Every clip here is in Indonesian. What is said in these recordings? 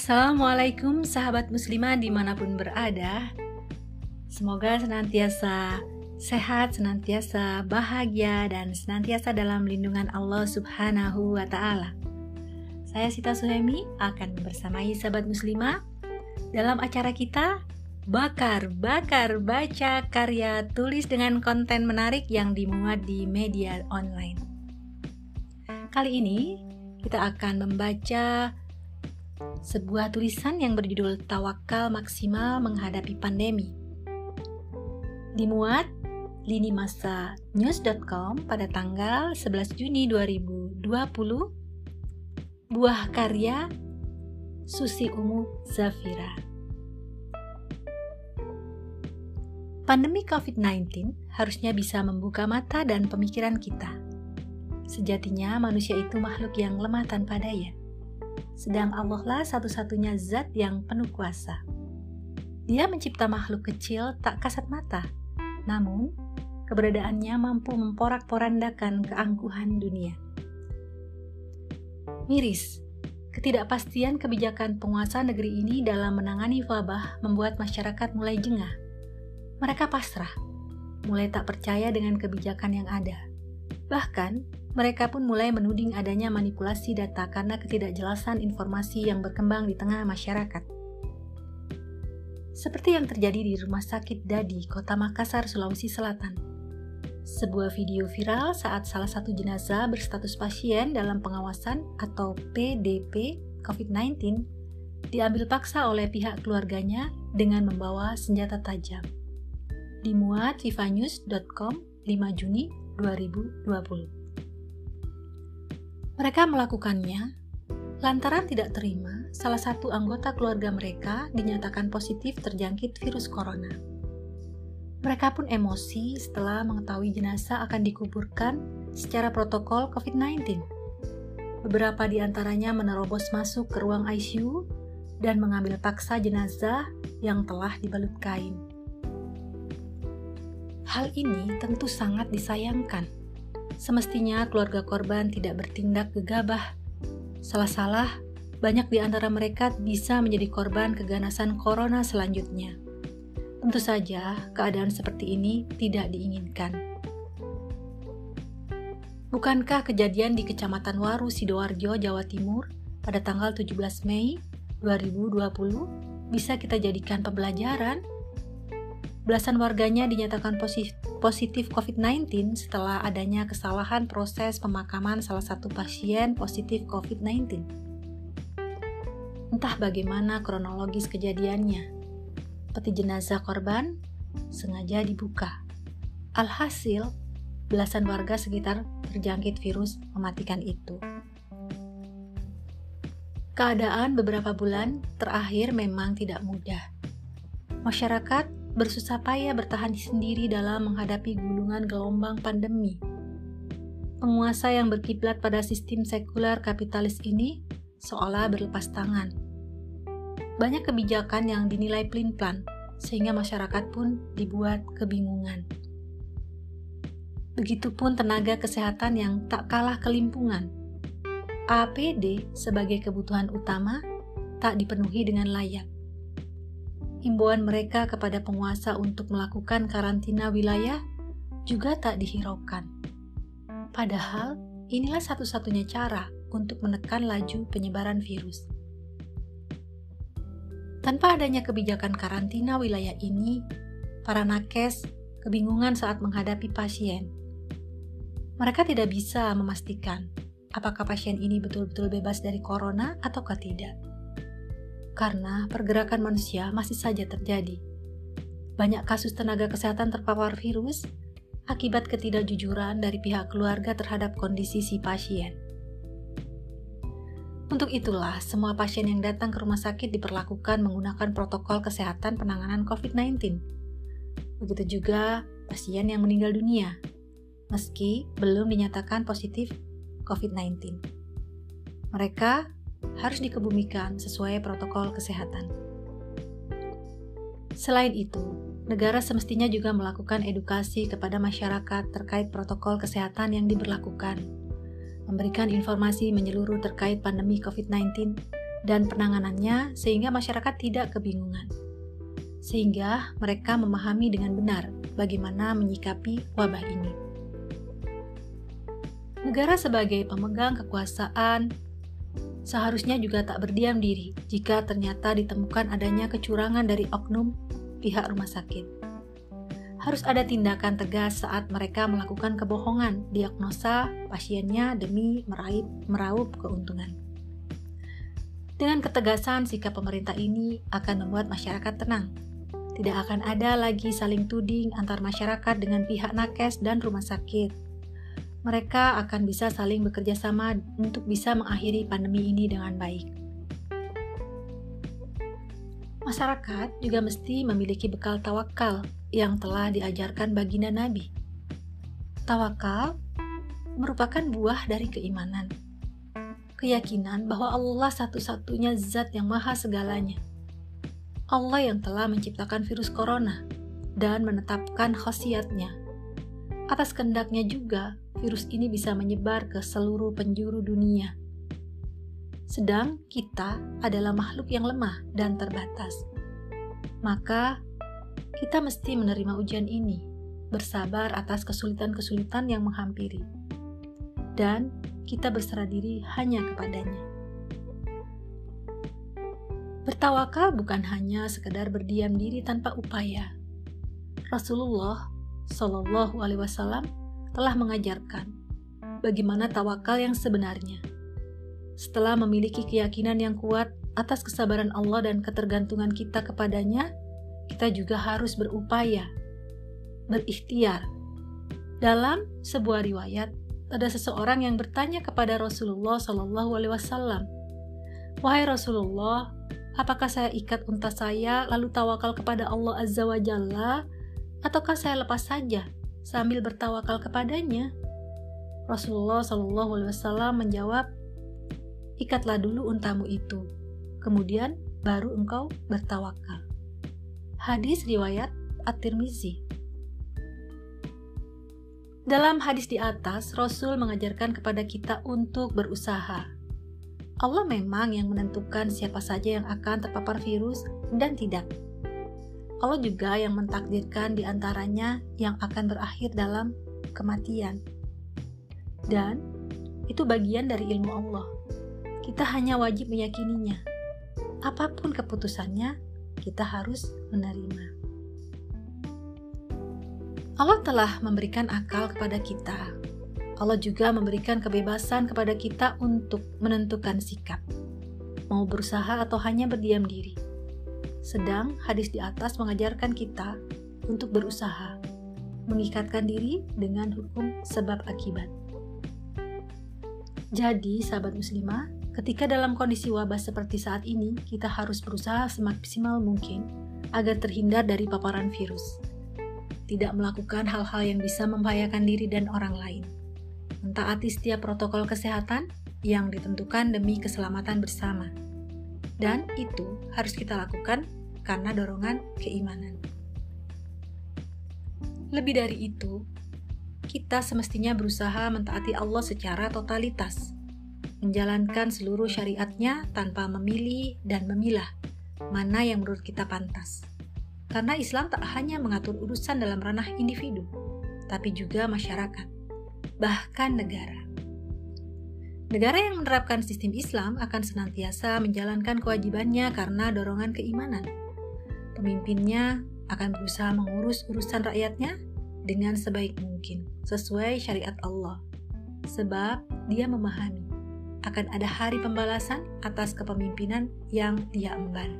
Assalamualaikum sahabat muslimah di mana pun berada. Semoga senantiasa sehat, senantiasa bahagia, dan senantiasa dalam lindungan Allah subhanahu wa ta'ala. Saya Sita Suhemi akan bersamai sahabat muslimah Dalam acara kita Bakar, bakar, baca karya tulis dengan konten menarik yang dimuat di media online. Kali ini kita akan membaca sebuah tulisan yang berjudul Tawakal Maksimal Menghadapi Pandemi. Dimuat lini masa news.com pada tanggal 11 Juni 2020 buah karya Susi Umu Zafira Pandemi COVID-19 harusnya bisa membuka mata dan pemikiran kita. Sejatinya manusia itu makhluk yang lemah tanpa daya sedang Allah lah satu-satunya zat yang penuh kuasa. Dia mencipta makhluk kecil tak kasat mata, namun keberadaannya mampu memporak-porandakan keangkuhan dunia. Miris, ketidakpastian kebijakan penguasa negeri ini dalam menangani wabah membuat masyarakat mulai jengah. Mereka pasrah, mulai tak percaya dengan kebijakan yang ada. Bahkan, mereka pun mulai menuding adanya manipulasi data karena ketidakjelasan informasi yang berkembang di tengah masyarakat. Seperti yang terjadi di Rumah Sakit Dadi, Kota Makassar, Sulawesi Selatan. Sebuah video viral saat salah satu jenazah berstatus pasien dalam pengawasan atau PDP COVID-19 diambil paksa oleh pihak keluarganya dengan membawa senjata tajam. Dimuat vivanews.com 5 Juni 2020. Mereka melakukannya lantaran tidak terima salah satu anggota keluarga mereka dinyatakan positif terjangkit virus corona. Mereka pun emosi setelah mengetahui jenazah akan dikuburkan secara protokol COVID-19. Beberapa di antaranya menerobos masuk ke ruang ICU dan mengambil paksa jenazah yang telah dibalut kain. Hal ini tentu sangat disayangkan Semestinya keluarga korban tidak bertindak gegabah. Salah-salah, banyak di antara mereka bisa menjadi korban keganasan corona selanjutnya. Tentu saja, keadaan seperti ini tidak diinginkan. Bukankah kejadian di Kecamatan Waru, Sidoarjo, Jawa Timur pada tanggal 17 Mei 2020 bisa kita jadikan pembelajaran? Belasan warganya dinyatakan positif positif COVID-19 setelah adanya kesalahan proses pemakaman salah satu pasien positif COVID-19. Entah bagaimana kronologis kejadiannya, peti jenazah korban sengaja dibuka. Alhasil, belasan warga sekitar terjangkit virus mematikan itu. Keadaan beberapa bulan terakhir memang tidak mudah. Masyarakat bersusah payah bertahan sendiri dalam menghadapi gulungan gelombang pandemi. Penguasa yang berkiblat pada sistem sekuler kapitalis ini seolah berlepas tangan. Banyak kebijakan yang dinilai pelin-pelan, sehingga masyarakat pun dibuat kebingungan. Begitupun tenaga kesehatan yang tak kalah kelimpungan. APD sebagai kebutuhan utama tak dipenuhi dengan layak himbauan mereka kepada penguasa untuk melakukan karantina wilayah juga tak dihiraukan. Padahal, inilah satu-satunya cara untuk menekan laju penyebaran virus. Tanpa adanya kebijakan karantina wilayah ini, para nakes kebingungan saat menghadapi pasien. Mereka tidak bisa memastikan apakah pasien ini betul-betul bebas dari corona ataukah tidak karena pergerakan manusia masih saja terjadi. Banyak kasus tenaga kesehatan terpapar virus akibat ketidakjujuran dari pihak keluarga terhadap kondisi si pasien. Untuk itulah, semua pasien yang datang ke rumah sakit diperlakukan menggunakan protokol kesehatan penanganan COVID-19. Begitu juga pasien yang meninggal dunia, meski belum dinyatakan positif COVID-19. Mereka harus dikebumikan sesuai protokol kesehatan. Selain itu, negara semestinya juga melakukan edukasi kepada masyarakat terkait protokol kesehatan yang diberlakukan, memberikan informasi menyeluruh terkait pandemi COVID-19, dan penanganannya sehingga masyarakat tidak kebingungan. Sehingga mereka memahami dengan benar bagaimana menyikapi wabah ini. Negara sebagai pemegang kekuasaan seharusnya juga tak berdiam diri jika ternyata ditemukan adanya kecurangan dari oknum pihak rumah sakit. Harus ada tindakan tegas saat mereka melakukan kebohongan diagnosa pasiennya demi meraih meraup keuntungan. Dengan ketegasan sikap pemerintah ini akan membuat masyarakat tenang. Tidak akan ada lagi saling tuding antar masyarakat dengan pihak nakes dan rumah sakit. Mereka akan bisa saling bekerja sama untuk bisa mengakhiri pandemi ini dengan baik. Masyarakat juga mesti memiliki bekal tawakal yang telah diajarkan baginda Nabi. Tawakal merupakan buah dari keimanan keyakinan bahwa Allah satu-satunya zat yang maha segalanya. Allah yang telah menciptakan virus corona dan menetapkan khasiatnya. Atas kendaknya juga, virus ini bisa menyebar ke seluruh penjuru dunia. Sedang kita adalah makhluk yang lemah dan terbatas. Maka, kita mesti menerima ujian ini, bersabar atas kesulitan-kesulitan yang menghampiri. Dan kita berserah diri hanya kepadanya. Bertawakal bukan hanya sekedar berdiam diri tanpa upaya. Rasulullah Shallallahu Alaihi Wasallam telah mengajarkan bagaimana tawakal yang sebenarnya. Setelah memiliki keyakinan yang kuat atas kesabaran Allah dan ketergantungan kita kepadanya, kita juga harus berupaya, berikhtiar. Dalam sebuah riwayat, ada seseorang yang bertanya kepada Rasulullah Shallallahu Alaihi Wasallam, wahai Rasulullah, apakah saya ikat unta saya lalu tawakal kepada Allah Azza wa Jalla, ataukah saya lepas saja sambil bertawakal kepadanya? Rasulullah Shallallahu Alaihi Wasallam menjawab, ikatlah dulu untamu itu, kemudian baru engkau bertawakal. Hadis riwayat At-Tirmizi. Dalam hadis di atas, Rasul mengajarkan kepada kita untuk berusaha. Allah memang yang menentukan siapa saja yang akan terpapar virus dan tidak. Allah juga yang mentakdirkan di antaranya yang akan berakhir dalam kematian. Dan itu bagian dari ilmu Allah. Kita hanya wajib meyakininya. Apa pun keputusannya, kita harus menerima. Allah telah memberikan akal kepada kita. Allah juga memberikan kebebasan kepada kita untuk menentukan sikap, mau berusaha atau hanya berdiam diri. Sedang hadis di atas mengajarkan kita untuk berusaha, mengikatkan diri dengan hukum sebab akibat. Jadi, sahabat muslimah, ketika dalam kondisi wabah seperti saat ini, kita harus berusaha semaksimal mungkin agar terhindar dari paparan virus tidak melakukan hal-hal yang bisa membahayakan diri dan orang lain. Mentaati setiap protokol kesehatan yang ditentukan demi keselamatan bersama. Dan itu harus kita lakukan karena dorongan keimanan. Lebih dari itu, kita semestinya berusaha mentaati Allah secara totalitas, menjalankan seluruh syariatnya tanpa memilih dan memilah mana yang menurut kita pantas. Karena Islam tak hanya mengatur urusan dalam ranah individu, tapi juga masyarakat, bahkan negara. Negara yang menerapkan sistem Islam akan senantiasa menjalankan kewajibannya karena dorongan keimanan. Pemimpinnya akan berusaha mengurus urusan rakyatnya dengan sebaik mungkin, sesuai syariat Allah. Sebab dia memahami akan ada hari pembalasan atas kepemimpinan yang dia emban.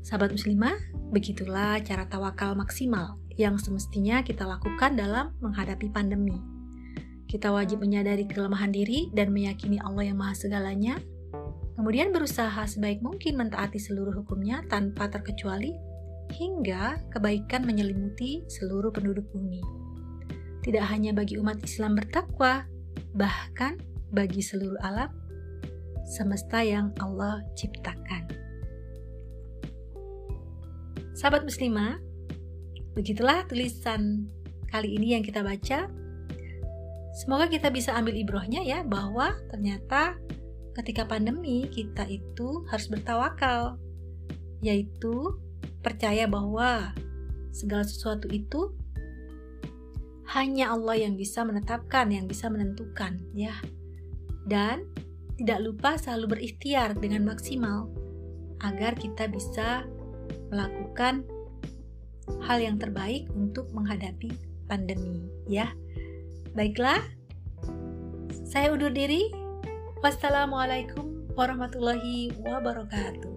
Sahabat muslimah, begitulah cara tawakal maksimal yang semestinya kita lakukan dalam menghadapi pandemi. Kita wajib menyadari kelemahan diri dan meyakini Allah yang maha segalanya, kemudian berusaha sebaik mungkin mentaati seluruh hukumnya tanpa terkecuali, hingga kebaikan menyelimuti seluruh penduduk bumi. Tidak hanya bagi umat Islam bertakwa, bahkan bagi seluruh alam semesta yang Allah ciptakan. Sahabat muslimah, begitulah tulisan kali ini yang kita baca. Semoga kita bisa ambil ibrohnya ya bahwa ternyata ketika pandemi kita itu harus bertawakal, yaitu percaya bahwa segala sesuatu itu hanya Allah yang bisa menetapkan, yang bisa menentukan, ya. Dan tidak lupa selalu berikhtiar dengan maksimal agar kita bisa melakukan hal yang terbaik untuk menghadapi pandemi, ya. Baiklah, saya undur diri. Wassalamualaikum warahmatullahi wabarakatuh.